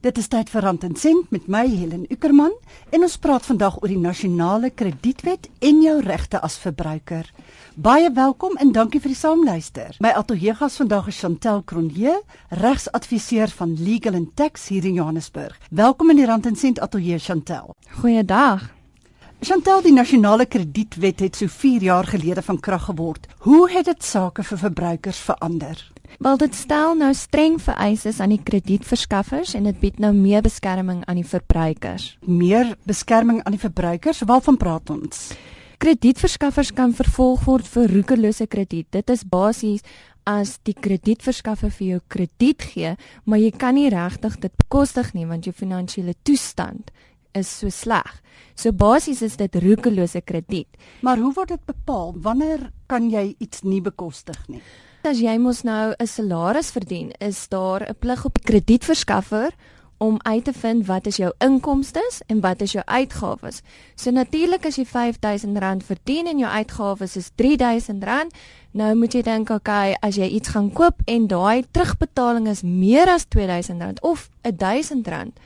Dit is tyd vir Rand en Sent met my Helen Ukerman en ons praat vandag oor die nasionale kredietwet en jou regte as verbruiker. Baie welkom en dankie vir die saamluister. My ateljeegas vandag is Chantel Cronje, regsadviseur van Legal and Tax hier in Johannesburg. Welkom in die Rand en Sent ateljee Chantel. Goeiedag. Chantel, die nasionale kredietwet het so 4 jaar gelede van krag geword. Hoe het dit sake vir verbruikers verander? Wel dit stel nou streng vereistes aan die kredietverskaffers en dit bied nou meer beskerming aan die verbruikers. Meer beskerming aan die verbruikers? Waarvan praat ons? Kredietverskaffers kan vervolg word vir roekelose krediet. Dit is basies as die kredietverskaffer vir jou krediet gee, maar jy kan nie regtig dit bekostig nie want jou finansiële toestand is so sleg. So basies is dit roekelose krediet. Maar hoe word dit bepaal? Wanneer kan jy iets nie bekostig nie? As jy mos nou 'n salaris verdien, is daar 'n plig op die kredietverskaffer om uit te vind wat is jou inkomste en wat is jou uitgawes. So natuurlik as jy R5000 verdien en jou uitgawes is R3000, nou moet jy dink, okay, as jy iets gaan koop en daai terugbetaling is meer as R2000 of R1000,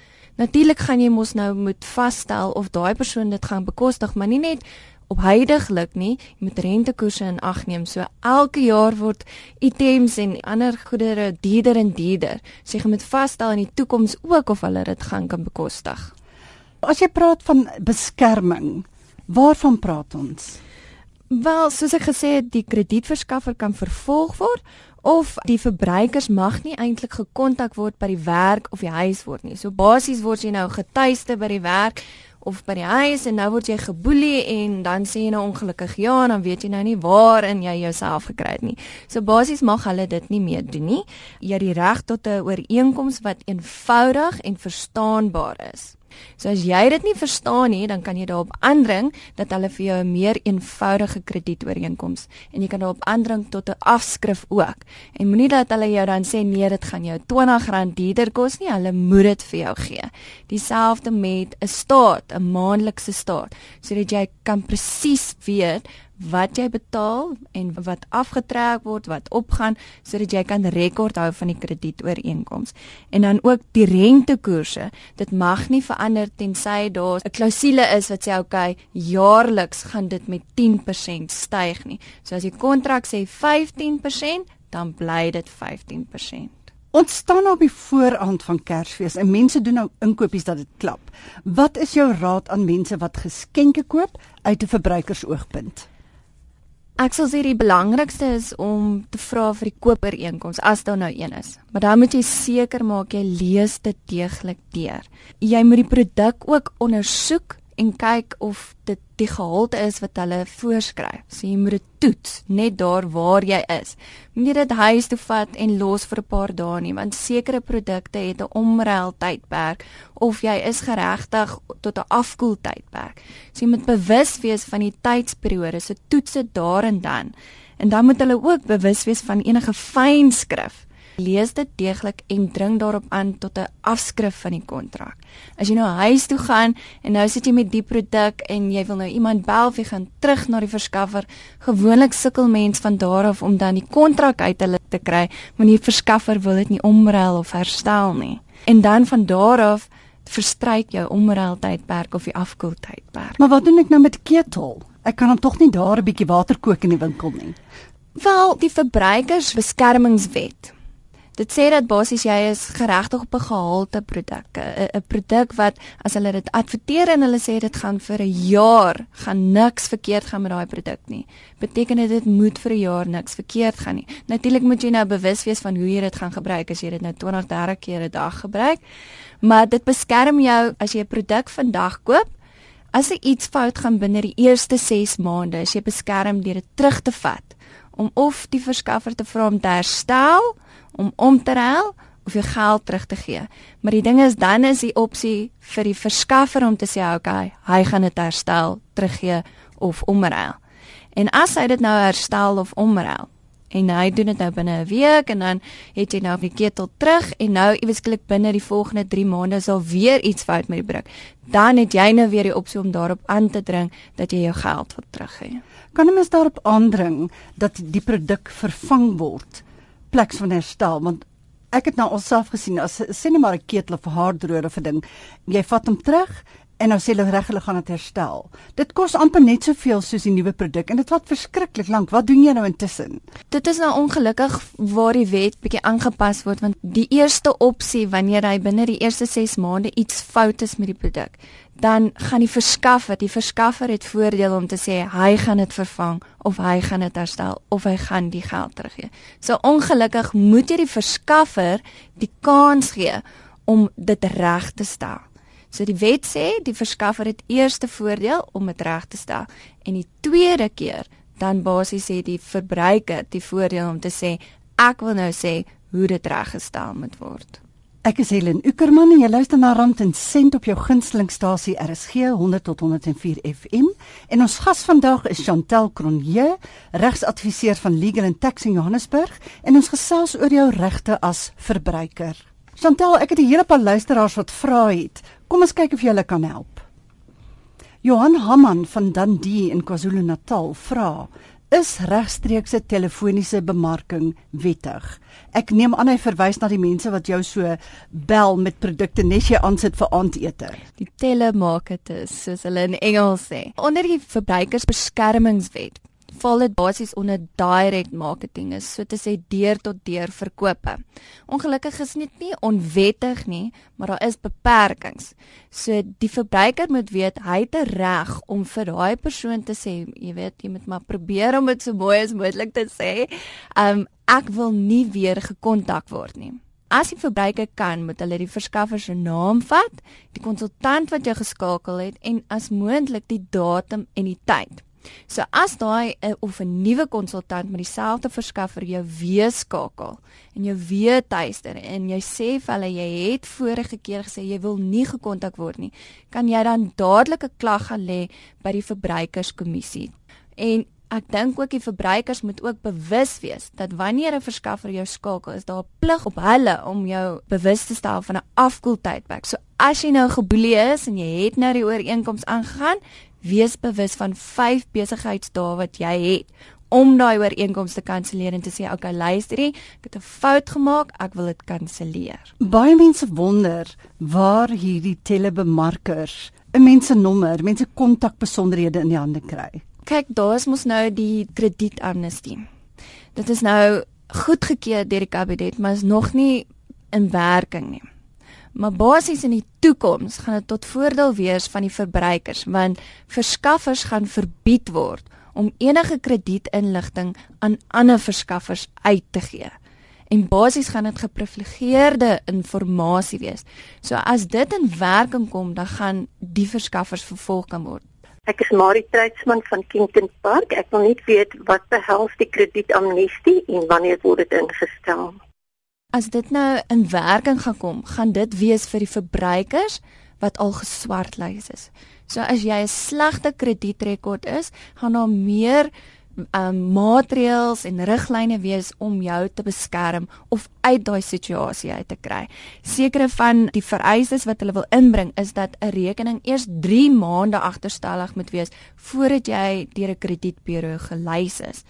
natuurlik gaan jy mos nou moet vasstel of daai persoon dit gaan bekostig, maar nie net op huidigelik nie, jy moet rentekoerse in ag neem. So elke jaar word items en ander goedere duurder en duurder. So jy moet vasstel in die toekoms ook of hulle dit gaan kan bekostig. As jy praat van beskerming, waarvan praat ons? Wel, soos ek gesê het, die kredietverskaffer kan vervolg word of die verbruikers mag nie eintlik gekontak word by die werk of die huis word nie. So basies word jy nou getuiste by die werk of by die huis en nou word jy geboelie en dan sê jy nou ongelukkig ja en dan weet jy nou nie waar in jy jouself gekry het nie. So basies mag hulle dit nie meer doen nie. Jy het die reg tot 'n ooreenkoms wat eenvoudig en verstaanbaar is. So as jy dit nie verstaan nie, dan kan jy daarop aandring dat hulle vir jou 'n meer eenvoudige kredietooreenkoms en jy kan daarop aandring tot 'n afskrif ook. En moenie dat hulle jou dan sê nee, dit gaan jou R20 duurder kos nie, hulle moet dit vir jou gee. Dieselfde met 'n staat, 'n maandelikse staat, sodat jy kan presies weet wat jy betaal en wat afgetrek word, wat opgaan sodat jy kan rekord hou van die kredietooreenkoms. En dan ook die rentekoerse. Dit mag nie verander tensy daar 'n klousule is wat sê okay, jaarliks gaan dit met 10% styg nie. So as die kontrak sê 15%, dan bly dit 15%. Ons staan op die vooraand van Kersfees en mense doen nou inkopies dat dit klap. Wat is jou raad aan mense wat geskenke koop uit 'n verbruikersoogpunt? Ek sal sê die belangrikste is om te vra vir die koopooreenkoms as daar nou een is. Maar dan moet jy seker maak jy lees dit deeglik deur. Jy moet die produk ook ondersoek en kyk of dit die gehalte is wat hulle voorskryf. So jy moet dit toets net daar waar jy is. Moenie dit huis toe vat en los vir 'n paar dae nie, want sekere produkte het 'n omruil tydperk of jy is geregtig tot 'n afkoel tydperk. So jy moet bewus wees van die tydsperiode. So toets dit daar en dan. En dan moet hulle ook bewus wees van enige fynskrif lees dit deeglik en dring daarop aan tot 'n afskrif van die kontrak. As jy nou huis toe gaan en nou sit jy met die produk en jy wil nou iemand bel of jy gaan terug na die verskaffer, gewoonlik sukkel mens van daar af om dan die kontrak uit hulle te kry, want die verskaffer wil dit nie omruil of herstel nie. En dan van daar af verstryk jou omruil tydperk of die afkoel tydperk. Maar wat doen ek nou met ketel? Ek kan hom tog nie daar 'n bietjie water kook in die winkel nie. Wel, die verbruikersbeskermingswet Dit sê dat basies jy is geregtig op 'n gehalte produk, 'n produk wat as hulle dit adverteer en hulle sê dit gaan vir 'n jaar gaan niks verkeerd gaan met daai produk nie. Beteken dit dit moet vir 'n jaar niks verkeerd gaan nie. Natuurlik moet jy nou bewus wees van hoe jy dit gaan gebruik as jy dit nou 20, 30 keer 'n dag gebruik. Maar dit beskerm jou as jy 'n produk vandag koop. As er iets fout gaan binne die eerste 6 maande, is jy beskerm deur dit terug te vat om of die verskaffer te vra om te herstel om om te ruil of jou geld terug te gee. Maar die ding is dan is die opsie vir die verskaffer om te sê okay, hy gaan dit herstel, teruggee of omruil. En as hy dit nou herstel of omruil en hy doen dit nou binne 'n week en dan het jy nou die ketel terug en nou iewesklik binne die volgende 3 maande sal weer iets fout met die brik. Dan het jy nou weer die opsie om daarop aan te dring dat jy jou geld wil teruggee. Kan 'n mens daarop aandring dat die produk vervang word? Pleks van herstel want Ek het nou alself gesien as sê net maar 'n ketel of 'n haardroër of 'n ding. Jy vat hom terug en nou sê hulle reg hulle gaan dit herstel. Dit kos amper net soveel soos die nuwe produk en dit vat verskriklik lank. Wat doen jy nou intussen? Dit is nou ongelukkig waar die wet bietjie aangepas word want die eerste opsie wanneer hy binne die eerste 6 maande iets fout is met die produk, dan gaan die verskaffer, die verskaffer het voordeel om te sê hy gaan dit vervang of hy gaan dit herstel of hy gaan die geld teruggee. So ongelukkig moet jy die verskaffer die kans gee om dit reg te stel. So die wet sê die verskaffer het eerste voordeel om dit reg te stel en die tweede keer dan basies sê die verbruiker die voordeel om te sê ek wil nou sê hoe dit reggestel moet word. Ek is Helen Ukerman en jy luister na Rand en Sent op jou gunstelingstasie RSG 100 tot 104 FM. En ons gas vandag is Chantel Cronje, regsadviseur van Legal and Tax in Johannesburg en ons gesels oor jou regte as verbruiker. Chantel, ek het 'n hele paar luisteraars wat vra het. Kom ons kyk of jy hulle kan help. Johan Hamman van Dundee in KwaZulu-Natal vra: Is regstreekse telefoniese bemarking wettig? Ek neem aan hy verwys na die mense wat jou so bel met produkte net jy aansit vir aandete. Die telemarketers, soos hulle in Engels sê. Onder die verbruikersbeskermingswet val dit basies onder direct marketing is so te sê deur tot deur verkope. Ongelukkig is dit nie onwettig nie, maar daar is beperkings. So die verbruiker moet weet hy het 'n reg om vir daai persoon te sê, jy weet, jy moet maar probeer om dit so mooi as moontlik te sê. Um ek wil nie weer gekontak word nie. As die verbruiker kan, moet hulle die verskaffer se naam vat, die konsultant wat jou geskakel het en as moontlik die datum en die tyd. So as daai uh, of 'n nuwe konsultant met dieselfde verskaffer jou weer skakel en jou weer tuister en jy sê vir hulle jy het vorige keer gesê jy wil nie gekontak word nie, kan jy dan dadelik 'n klag gaan lê by die verbruikerskommissie. En ek dink ook die verbruikers moet ook bewus wees dat wanneer 'n verskaffer jou skakel, is daar 'n plig op hulle om jou bewus te stel van 'n afkoeltydperk. So as jy nou geboelie is en jy het nou die ooreenkoms aangegaan, wees bewus van 5 besigheidsdae wat jy het om daai ooreenkoms te kanselleer en te sê okay luister jy ek het 'n fout gemaak ek wil dit kanselleer. Baie mense wonder waar hierdie telebemarkers 'n mens se nommer mense kontakbesonderhede in die hande kry. Kyk daar is mos nou die kredietamnestie dit is nou goedgekeur deur die kabinet maar is nog nie in werking nie Maar basies in die toekoms gaan dit tot voordeel wees van die verbruikers want verskaffers gaan verbied word om enige kredietinligting aan ander verskaffers uit te gee. En basies gaan dit geprivilegeerde inligting wees. So as dit in werking kom, dan gaan die verskaffers vervolg kan word. Ek is Marie Treitsman van Kington Park. Ek wil net weet wat behels die kredietamnestie en wanneer word dit ingestel? As dit nou in werking gaan kom, gaan dit wees vir die verbruikers wat al geswartlys is. So as jy 'n slegte kredietrekord is, gaan daar meer um, maatreëls en riglyne wees om jou te beskerm of uit daai situasie uit te kry. Sekere van die vereistes wat hulle wil inbring is dat 'n rekening eers 3 maande agterstallig moet wees voordat jy deur 'n kredietburo gelys is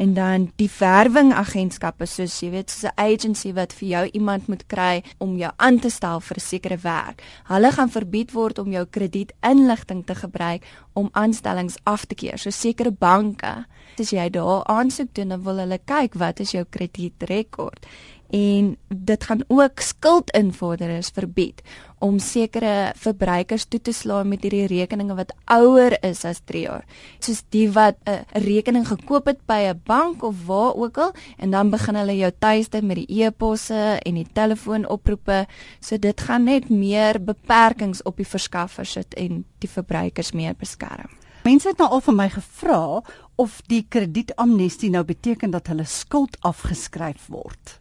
en dan die verwingagentskappe soos jy weet soos 'n agency wat vir jou iemand moet kry om jou aan te stel vir sekere werk. Hulle gaan verbied word om jou kredietinligting te gebruik om aanstellings af te keer. So sekere banke, as jy daar aansoek doen, dan wil hulle kyk wat is jou kredietrekord en dit gaan ook skuldinvorderers verbied om sekere verbruikers toe te slaan met hierdie rekeninge wat ouer is as 3 jaar. Soos die wat 'n rekening gekoop het by 'n bank of waar ook al en dan begin hulle jou tuiste met die e-posse en die telefoonoproepe. So dit gaan net meer beperkings op die verskaffer sit en die verbruikers meer beskerm. Mense het nou al van my gevra of die kredietamnestie nou beteken dat hulle skuld afgeskryf word.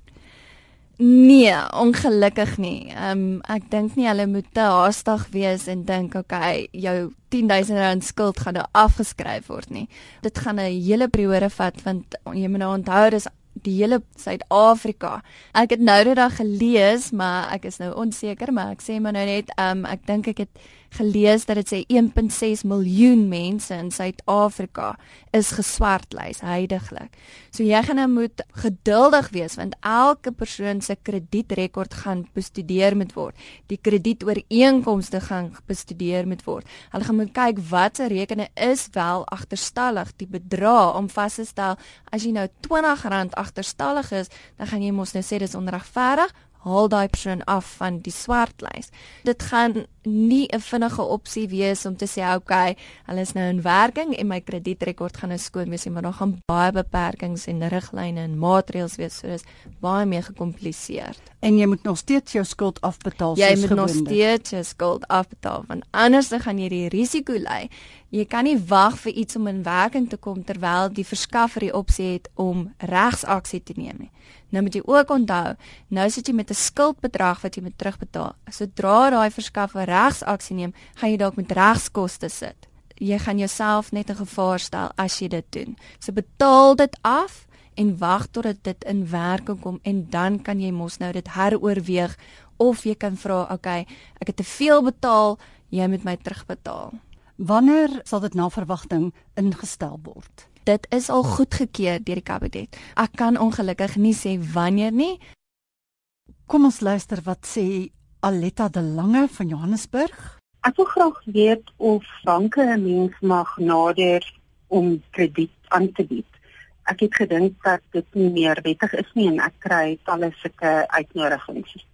Nee, ongelukkig nie. Ehm um, ek dink nie hulle moet te haastig wees en dink okay, jou 10000 rand skuld gaan nou afgeskryf word nie. Dit gaan 'n hele periode vat want jy moet nou onthou dis die hele Suid-Afrika. Ek het nou dit daar gelees, maar ek is nou onseker, maar ek sê maar nou net, um, ek dink ek het gelees dat dit sê 1.6 miljoen mense in Suid-Afrika is geswartlys heidaglik. So jy gaan nou moet geduldig wees want elke persoon se kredietrekord gaan bestudeer moet word. Die kredietooreenkomste gaan bestudeer moet word. Hulle gaan moet kyk watter rekeninge is wel agterstallig, die bedrag om vas te stel as jy nou R20 agterstallig is, dan gaan jy mos nou sê dis onregverdig haal daai persoon af van die swartlys. Dit gaan nie 'n vinnige opsie wees om te sê okay, hulle is nou in werking en my kredietrekord gaan nou skoon wees, maar daar gaan baie beperkings en riglyne en maatreëls wees, so dis baie meer gekompliseerd. En jy moet nog steeds jou skuld afbetaal soos gewoonlik. Jy moet nog steeds jou skuld afbetaal want anders dan gaan jy die risiko lê. Jy kan nie wag vir iets om in werking te kom terwyl die verskaffer die opsie het om regsaksie te neem nie. Nou moet jy ook onthou, nou sit jy met 'n skuldbedrag wat jy moet terugbetaal. Sodra daai verskaffer regsaksie neem, gaan jy dalk met regskoste sit. Jy gaan jouself net in gevaar stel as jy dit doen. So betaal dit af en wag totdat dit in werking kom en dan kan jy mos nou dit heroorweeg of jy kan vra, "Oké, okay, ek het te veel betaal, jy moet my terugbetaal." Wanneer sal dit na verwagting ingestel word? Dit is al goedgekeur deur die kabinet. Ek kan ongelukkig nie sê wanneer nie. Kom ons luister wat sê Aletta de Lange van Johannesburg. Ek wil graag weet of banke 'n mens mag nader om krediet aan te bied. Ek het gedink dat dit nie meer wettig is nie en ek kry talle sulke uitnodigings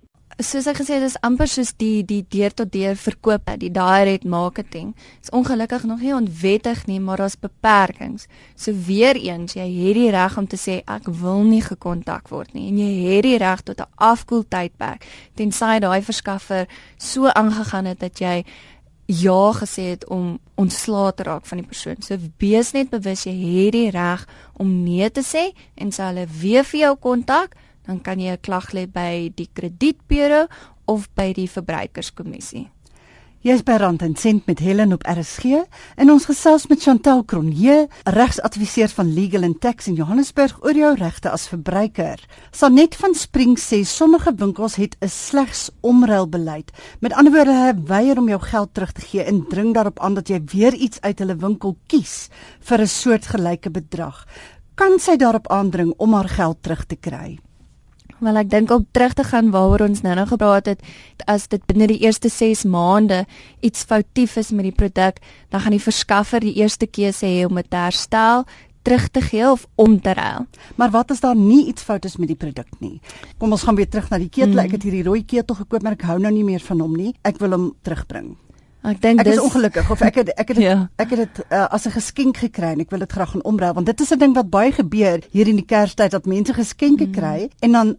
soos ek gesê het, dis amper soos die die deur tot deur verkoop, die direct marketing. Is ongelukkig nog nie onwettig nie, maar daar's beperkings. So weer eens, jy het die reg om te sê ek wil nie gekontak word nie en jy het die reg tot 'n afkoeltydperk tensy daai verskaffer so aangegaan het dat jy ja gesê het om ontslae te raak van die persoon. So wees net bewus jy het die reg om nee te sê en sê hulle weer vir jou kontak dan kan jy 'n klag lê by die kredietburo of by die verbruikerskommissie. Jy is by Rand en Sent met Helen op RSG en ons gesels met Chantel Cronje, regsadviseur van Legal and Tax in Johannesburg oor jou regte as verbruiker. Sanet van Spring sê sommige winkels het 'n slegs omruilbeleid. Met ander woorde, hulle weier om jou geld terug te gee en dring daarop aan dat jy weer iets uit hulle winkel kies vir 'n soortgelyke bedrag. Kan sy daarop aandring om haar geld terug te kry? Wel ek dink om terug te gaan waaroor ons nou nou gepraat het, as dit binne die eerste 6 maande iets foutief is met die produk, dan gaan die verskaffer die eerste keuse hê om dit te herstel, terug te gee of om te ruil. Maar wat as daar nie iets fout is met die produk nie? Kom ons gaan weer terug na die ketel. Mm. Ek het hierdie rooi ketel gekoop, maar ek hou nou nie meer van hom nie. Ek wil hom terugbring. Ek dink dis Ek is ongelukkig of ek het ek het dit, ja. ek het dit uh, as 'n geskenk gekry en ek wil dit graag gaan omruil want dit is 'n ding wat baie gebeur hier in die Kerstyd dat mense geskenke mm. kry en dan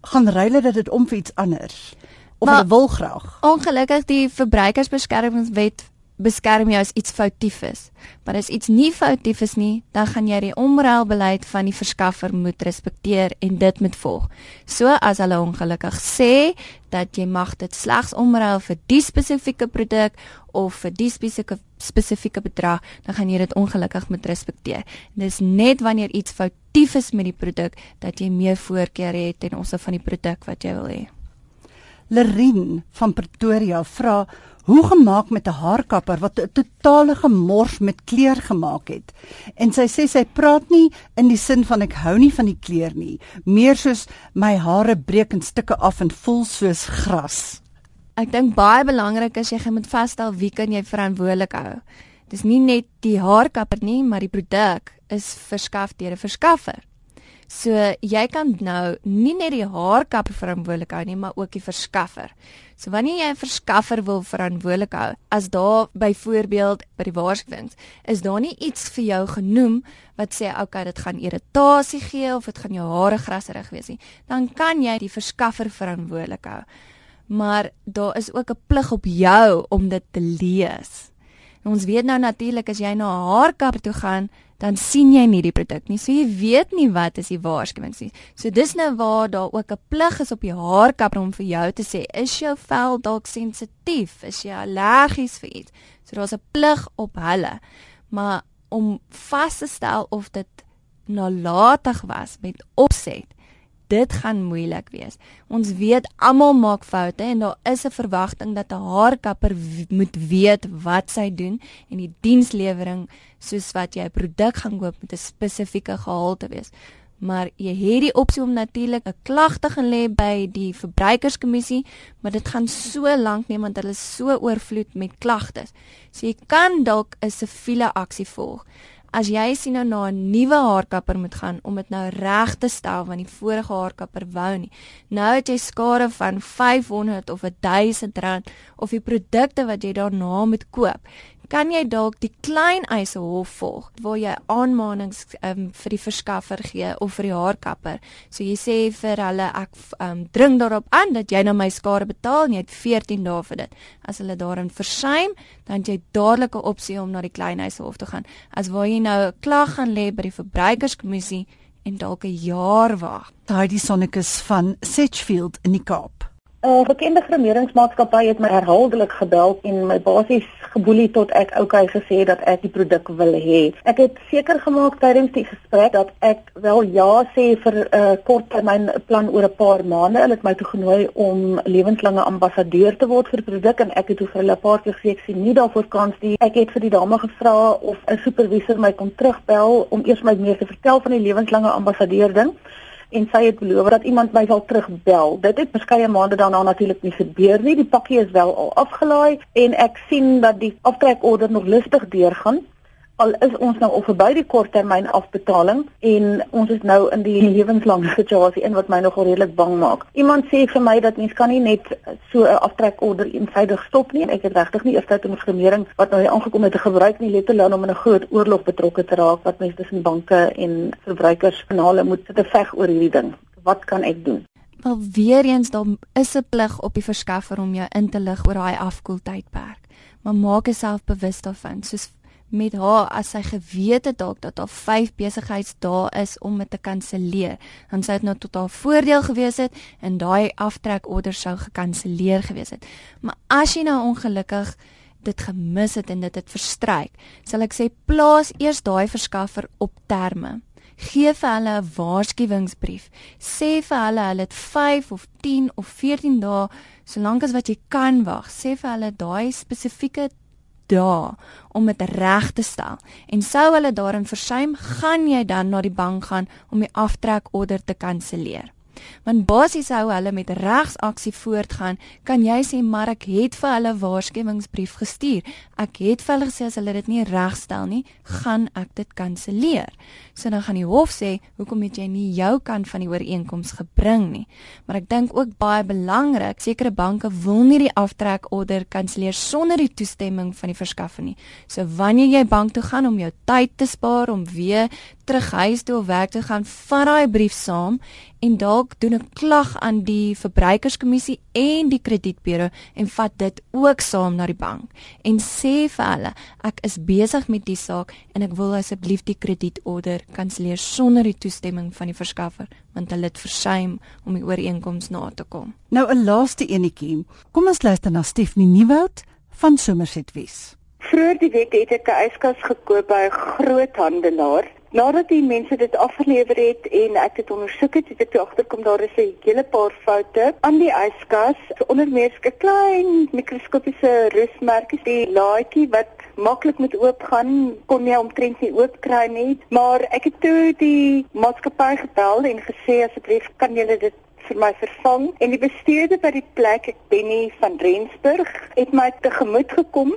gaan ruil dit dit om vir iets anders of maar, hulle wil graag. Ongelukkig die verbruikersbeskermingswet beskerm jou as iets foutief is. Maar as iets nie foutief is nie, dan gaan jy die omruilbeleid van die verskaffer moet respekteer en dit moet volg. So as hulle ongelukkig sê dat jy mag dit slegs omruil vir die spesifieke produk of vir die spesifieke spesifieke bedrag, dan gaan jy dit ongelukkig moet respekteer. Dis net wanneer iets foutief is met die produk dat jy meer voorkeur het ten opsigte van die produk wat jy wil hê. Lerin van Pretoria vra hoe gemaak met 'n haarkapper wat 'n totale gemors met kleur gemaak het. En sy sê sy praat nie in die sin van ek hou nie van die kleur nie, meer soos my hare breek in stukke af en voel soos gras. Ek dink baie belangrik is jy moet vasstel wie kan jy verantwoordelik hou. Dis nie net die haarkapper nie, maar die produk is verskaf deur 'n verskaffer. So jy kan nou nie net die haarkapper verantwoordelik hou nie, maar ook die verskaffer. So wanneer jy 'n verskaffer wil verantwoordelik hou, as daar byvoorbeeld by die waarskuwings is daar nie iets vir jou genoem wat sê okay, dit gaan irritasie gee of dit gaan jou hare grasserig wees nie, dan kan jy die verskaffer verantwoordelik hou. Maar daar is ook 'n plig op jou om dit te lees. En ons weet nou natuurlik as jy na 'n haarkapper toe gaan, dan sien jy nie die produk nie. So jy weet nie wat is die waarskuwings nie. So dis nou waar daar ook 'n plig is op die haarkapper om vir jou te sê, is jou vel dalk sensitief? Is jy allergies vir iets? So daar's 'n plig op hulle. Maar om vas te stel of dit nalatig was met opset, dit gaan moeilik wees. Ons weet almal maak foute en daar is 'n verwagting dat 'n haarkapper moet weet wat sy doen en die dienslewering soos wat jy 'n produk gaan koop met 'n spesifieke gehalte wees. Maar jy het die opsie om natuurlik 'n klag te gaan lê by die verbruikerskommissie, maar dit gaan so lank neem want hulle is so oorvloed met klagtes. So jy kan dalk 'n siviele aksie volg as jy sien nou na 'n nuwe haarkapper moet gaan om dit nou reg te stel want die vorige haarkapper wou nie. Nou het jy skade van 500 of 1000 rand of die produkte wat jy daarna moet koop kan jy dalk die klein eise hof volg waar jy aanmanings um, vir die verskaffer gee of vir die haarkapper. So jy sê vir hulle ek um, dring daarop aan dat jy nou my skade betaal en jy het 14 dae vir dit. As hulle daarin versuim, dan jy dadelik 'n opsie om na die klein eise hof te gaan. As waar jy nou 'n klag gaan lê by die verbruikerskommissie en dalk 'n jaar wag. Daai die sonnekus van Setchfield in die Kaap. 'n uh, Bekende gremeringsmaatskappy het my herhaaldelik gebel en my basies geboelie tot ek okay gesê dat ek die produk wil hê. Ek het seker gemaak tydens die gesprek dat ek wel ja sê vir 'n uh, korttermyn plan oor 'n paar maande. Hulle het my toegenooi om lewenslange ambassadeur te word vir die produk en ek het toe vir hulle 'n paar keer gesê ek sien nie daarvoor kans nie. Ek het vir die dame gevra of 'n supervisor my kon terugbel om eers my meer te vertel van die lewenslange ambassadeur ding en sy het beloof dat iemand my sal terugbel. Dit het verskeie maande daarna natuurlik nie gebeur nie. Die pakkie is wel al afgelaai en ek sien dat die aftrekorder nog lustig deurgaan al is ons nou al verby die korttermyn afbetaling en ons is nou in die lewenslange situasie in wat my nogal redelik bang maak. Iemand sê vir my dat mens kan nie net so 'n aftrekorder eensydig stop nie en ek het regtig nie eers tyd om gremering wat nou aangekom het te gebruik nie let alone om in 'n groot oorlog betrokke te raak wat mense tussen banke en verbruikers kanale moet sit te veg oor hierdie ding. Wat kan ek doen? Wel weer eens daar is 'n plig op die verskaffer om jou in te lig oor daai afkoeltydperk. Maar maak jouself bewus daarvan soos met haar as sy geweet het dalk dat daar 5 besigheidsdae is om dit te kanselleer, dan sou dit nou tot haar voordeel gewees het en daai aftrekorder sou gekanselleer gewees het. Maar as jy nou ongelukkig dit gemis het en dit het verstryk, sal ek sê plaas eers daai verskaffer op terme. Gee vir hulle 'n waarskuwingsbrief. Sê vir hulle hulle het 5 of 10 of 14 dae solank as wat jy kan wag. Sê vir hulle daai spesifieke dae om dit reg te stel. En sou hulle daarin versuim, gaan jy dan na die bank gaan om die aftrekorder te kanselleer. Want basies hou hulle met regsaksie voortgaan, kan jy sê maar ek het vir hulle waarskuwingsbrief gestuur. Ek het vir hulle gesê as hulle dit nie regstel nie, gaan ek dit kanselleer. So dan gaan die hof sê, hoekom het jy nie jou kant van die ooreenkoms gebring nie? Maar ek dink ook baie belangrik, sekere banke wil nie die aftrekorder kanselleer sonder die toestemming van die verskaffer nie. So wanneer jy bank toe gaan om jou tyd te spaar om weer terug huis toe of werk toe gaan, vat daai brief saam en dalk doen 'n klag aan die verbruikerskommissie en die kredietburo en vat dit ook saam na die bank en sê vir hulle ek is besig met die saak en ek wil asseblief die kredietorder kanselleer sonder die toestemming van die verskaffer want hulle het versuim om die ooreenkoms na te kom. Nou 'n laaste enetjie. Kom ons luister na Stephanie Nieuwoud van Somerset Wes. Vroeger die week het ek 'n yskas gekoop by 'n groot handelaar Nadat die mense dit afgelewer het en ek het ondersoek het, het ek agterkom daar is 'n hele paar foute aan die yskas. So onder meer 'n klein mikroskopiese rusmerkies, die laaitjie wat maklik moet oopgaan, kon jy omtrent nie oop kry nie. Maar ek het toe die maatskappy gebel en gesê asseblief kan julle dit vir my vervang en die bestuurder by die plek, ek Benny van Rensburg, het my tegemoet gekom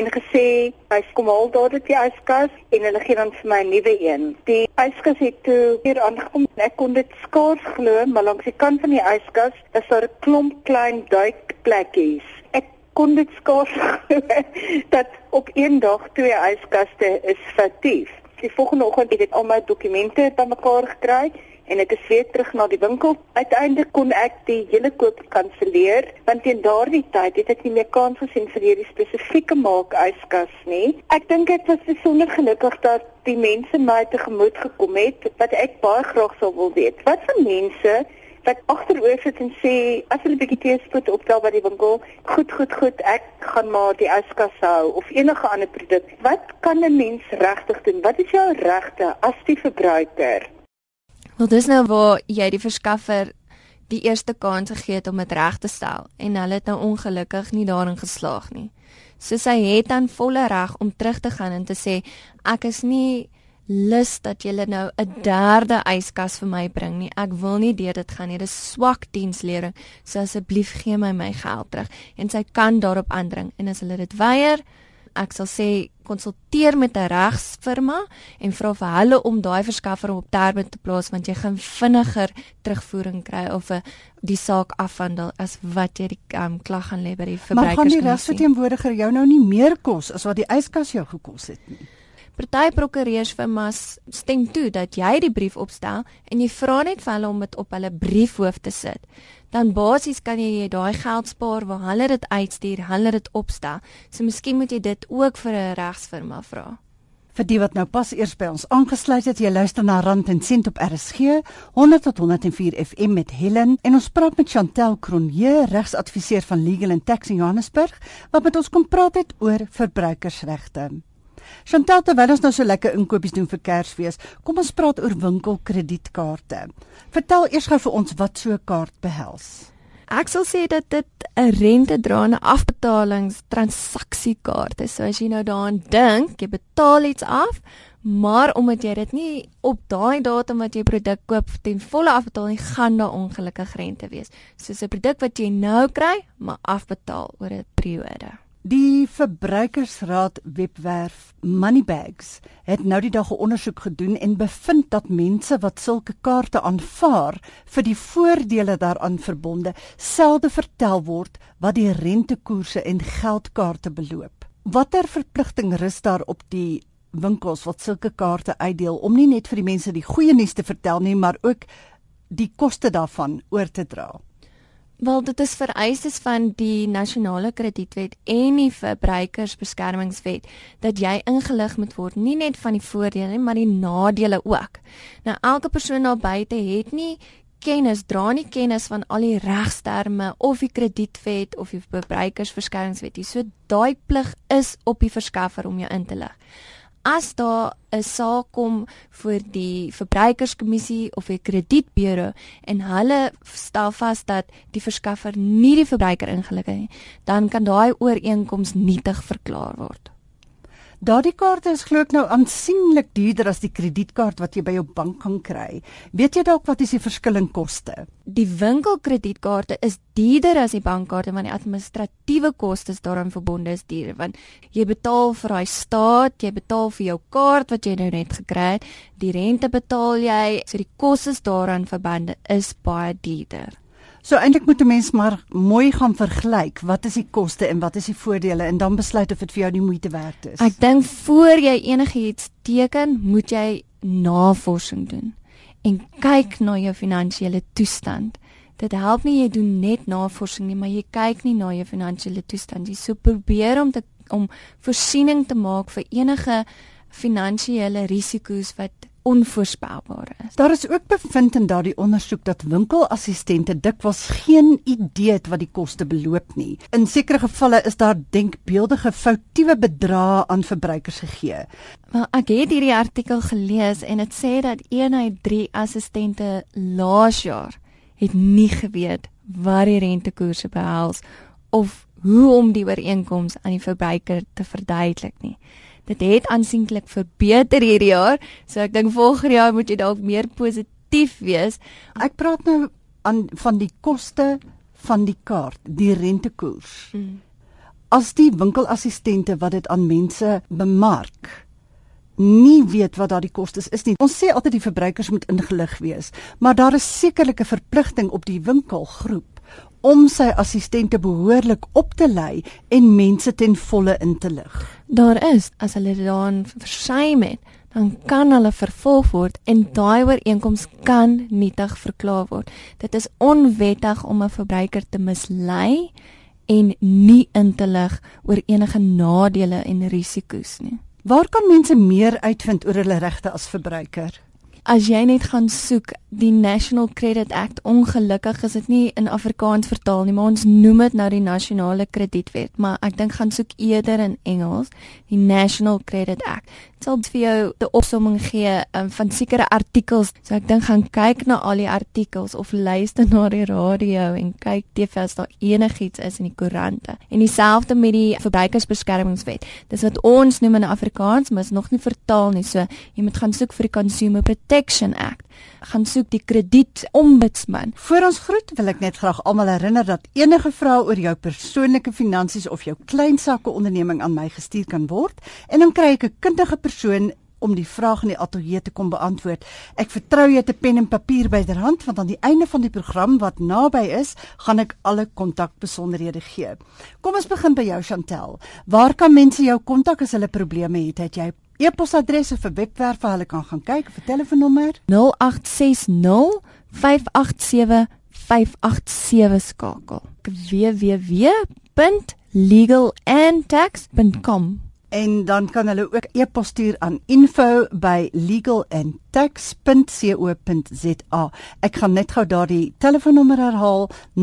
en gesê hy kom al dadelik die yskas en hulle gee dan vir my 'n nuwe een. Die yskas het toe hier aangekom en ek kon dit skaars glo, maar langs die kant van die yskas is daar 'n klomp klein duikplekkies. Ek kon dit skaars glo dat op een dag twee yskaste is foutief. Die volgende oggend het ek al my dokumente bymekaar gekry en ek is weer terug na die winkel. Uiteindelik kon ek die hele koop kanselleer want teen daardie tyd het ek nie meer kans gesien vir hierdie spesifieke maak yskas nie. Ek dink ek was besonder gelukkig dat die mense my tegemoet gekom het wat ek baie graag sou wil weet. Wat van mense wat agteroor sit en sê as hulle bietjie teespoed optel by die winkel, goed, goed, goed, ek gaan maar die yskas hou of enige ander produk. Wat kan 'n mens regtig doen? Wat is jou regte as die verbruiker? Wel dis nou waar jy die verskaffer die eerste kans gegee het om dit reg te stel en hulle het nou ongelukkig nie daarin geslaag nie. So sy het dan volle reg om terug te gaan en te sê ek is nie lus dat jy nou 'n derde yskas vir my bring nie. Ek wil nie deur dit gaan nie. Dit is swak dienslewering. So asseblief gee my my geld terug en sy kan daarop aandring en as hulle dit weier, ek sal sê konsulteer met 'n regsfirma en vra vir hulle om daai verskaffer op terme te plaas want jy gaan vinniger terugvoering kry of 'n die saak afhandel as wat jy die um, klag gaan lê by die verbruikers. Maar gaan die regsverteenwoordiger jou nou nie meer kos as wat die yskas jou gekos het nie? Party prokureursfirmas stem toe dat jy die brief opstel en jy vra net vir hulle om dit op hulle briefhoof te sit dan basies kan jy daai geld spaar waar hulle dit uitstuur, hulle dit opstel. So miskien moet jy dit ook vir 'n regsfirma vra. Vir die wat nou pas eers by ons aangesluit het, jy luister na Rand en Sent op RSG 100 tot 104 FM met Helen en ons praat met Chantel Cronje, regsadviseur van Legal and Tax in Johannesburg, wat met ons kom praat het oor verbruikersregte. Chantal, terwyl ons nou so lekker inkopies doen vir Kersfees, kom ons praat oor winkelkredietkaarte. Vertel eers gou vir ons wat so 'n kaart behels. Ek sal sê dat dit 'n rentedraende afbetalingstransaksiekaart is. So as jy nou daaraan dink, jy betaal iets af, maar omdat jy dit nie op daai datum wat jy produk koop ten volle afbetaal nie, gaan daar ongelukkig rente wees. Soos 'n produk wat jy nou kry, maar afbetaal oor 'n periode. Die verbruikersraad webwerf Moneybags het nou die dag 'n ondersoek gedoen en bevind dat mense wat sulke kaarte aanvaar vir die voordele daaraan verbonde selde vertel word wat die rentekoerse en geldkaarte beloop. Watter verpligting rus daar op die winkels wat sulke kaarte uitdeel om nie net vir die mense die goeie nuus te vertel nie, maar ook die koste daarvan oor te dra? Wel dit is vereistes van die nasionale kredietwet en die verbruikersbeskermingswet dat jy ingelig moet word nie net van die voordele nie maar die nadele ook. Nou elke persoon daar buite het nie kennis dra nie kennis van al die regsterme of die kredietwet of die verbruikersbeskermingswet nie. So daai plig is op die verskaffer om jou in te lig as daar 'n saak kom vir die verbruikerskommissie of 'n kredietburo en hulle stel vas dat die verskaffer nie die verbruiker ingelig het nie, dan kan daai ooreenkoms nietig verklaar word. Daardie kaarte is glo ek nou aansienlik duurder as die kredietkaart wat jy by jou bank kan kry. Weet jy dalk wat is die verskil in koste? Die winkelkredietkaarte is duurder as die bankkaarte want die administratiewe kostes daaraan verbonde is duurder want jy betaal vir daai staat, jy betaal vir jou kaart wat jy nou net gekry het, die rente betaal jy, so die kostes daaraan verbande is baie duurder. So eintlik moet 'n mens maar mooi gaan vergelyk wat is die koste en wat is die voordele en dan besluit of dit vir jou die moeite werd is. Ek dink voor jy enigiets teken, moet jy navorsing doen en kyk na jou finansiële toestand. Dit help nie jy doen net navorsing nie, maar jy kyk nie na jou finansiële toestand nie. So probeer om te om voorsiening te maak vir enige finansiële risiko's wat onvoorspelbaar is. Daar is ook bevind in daardie ondersoek dat winkelassistente dikwels geen idee het wat die koste beloop nie. In sekere gevalle is daar denkbeeldige foutiewe bedrae aan verbruikers gegee. Maar ek het hierdie artikel gelees en dit sê dat een uit 3 assistente laas jaar het nie geweet wat die rentekoerse behels of hoe om die ooreenkoms aan die verbruiker te verduidelik nie dit het aansienlik verbeter hierdie jaar. So ek dink volgende jaar moet jy dalk meer positief wees. Ek praat nou aan van die koste van die kaart, die rentekoers. Mm. As die winkelassistente wat dit aan mense bemark nie weet wat daardie kostes is nie. Ons sê altyd die verbruikers moet ingelig wees, maar daar is sekerlike verpligting op die winkelgroep om sy assistente behoorlik op te lei en mense ten volle in te lig. Daar is as hulle daan versuim het, dan kan hulle vervolg word en daai ooreenkoms kan nietig verklaar word. Dit is onwettig om 'n verbruiker te mislei en nie in te lig oor enige nadele en risiko's nie. Waar kan mense meer uitvind oor hulle regte as verbruiker? As jy net gaan soek die National Credit Act, ongelukkig is dit nie in Afrikaans vertaal nie, maar ons noem dit nou die Nasionale Kredietwet, maar ek dink gaan soek eerder in Engels, die National Credit Act. Sal vir jou 'n opsomming gee um, van sekere artikels. So ek dink gaan kyk na al die artikels of luister na die radio en kyk TV as daar enigiets is in die koerante. En dieselfde met die Verbruikersbeskermingswet. Dis wat ons noem in Afrikaans, maar is nog nie vertaal nie. So jy moet gaan soek vir die Consumer Protection Act. Gaan soek die kredietombudsman. Voor ons groet wil ek net graag almal herinner dat enige vrae oor jou persoonlike finansies of jou klein sake onderneming aan my gestuur kan word en dan kry ek 'n kundige persoon om die vraag in die ateljee te kom beantwoord. Ek vertrou jy te pen en papier byderhand want aan die einde van die program wat naby is, gaan ek alle kontakbesonderhede gee. Kom ons begin by jou Chantel. Waar kan mense jou kontak as hulle probleme het? Het jy e-posadres of 'n webwerf waar hulle kan gaan kyk 'n telefoonnommer? 0860 587 587 skakel. www.legalandtax.com en dan kan hulle ook e-pos stuur aan info@legalandtax.co.za. Ek gaan net gou daardie telefoonnommer herhaal 0860587587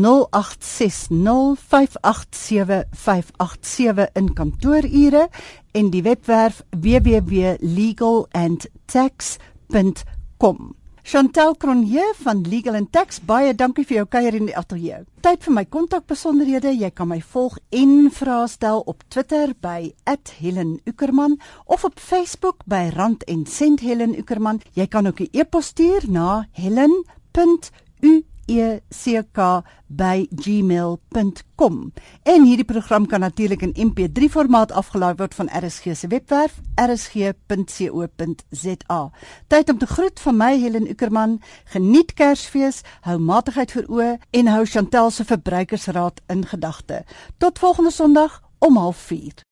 in kantoorure en die webwerf www.legalandtax.com. Chantel Cronje van Legal and Tax, baie dankie vir jou kuier in die ateljee. Tyd vir my kontakbesonderhede. Jy kan my volg en vra stel op Twitter by @HelenUckerman of op Facebook by Rand en Sent Helen Uckerman. Jy kan ook 'n e-pos stuur na helen.u eck@gmail.com. En hierdie program kan natuurlik in MP3 formaat afgelaai word van RSG se webwerf rsg.co.za. Tyd om te groet van my Helen Ukerman. Geniet Kersfees, hou matigheid vir oë en hou Chantel se verbruikersraad in gedagte. Tot volgende Sondag om 04:30.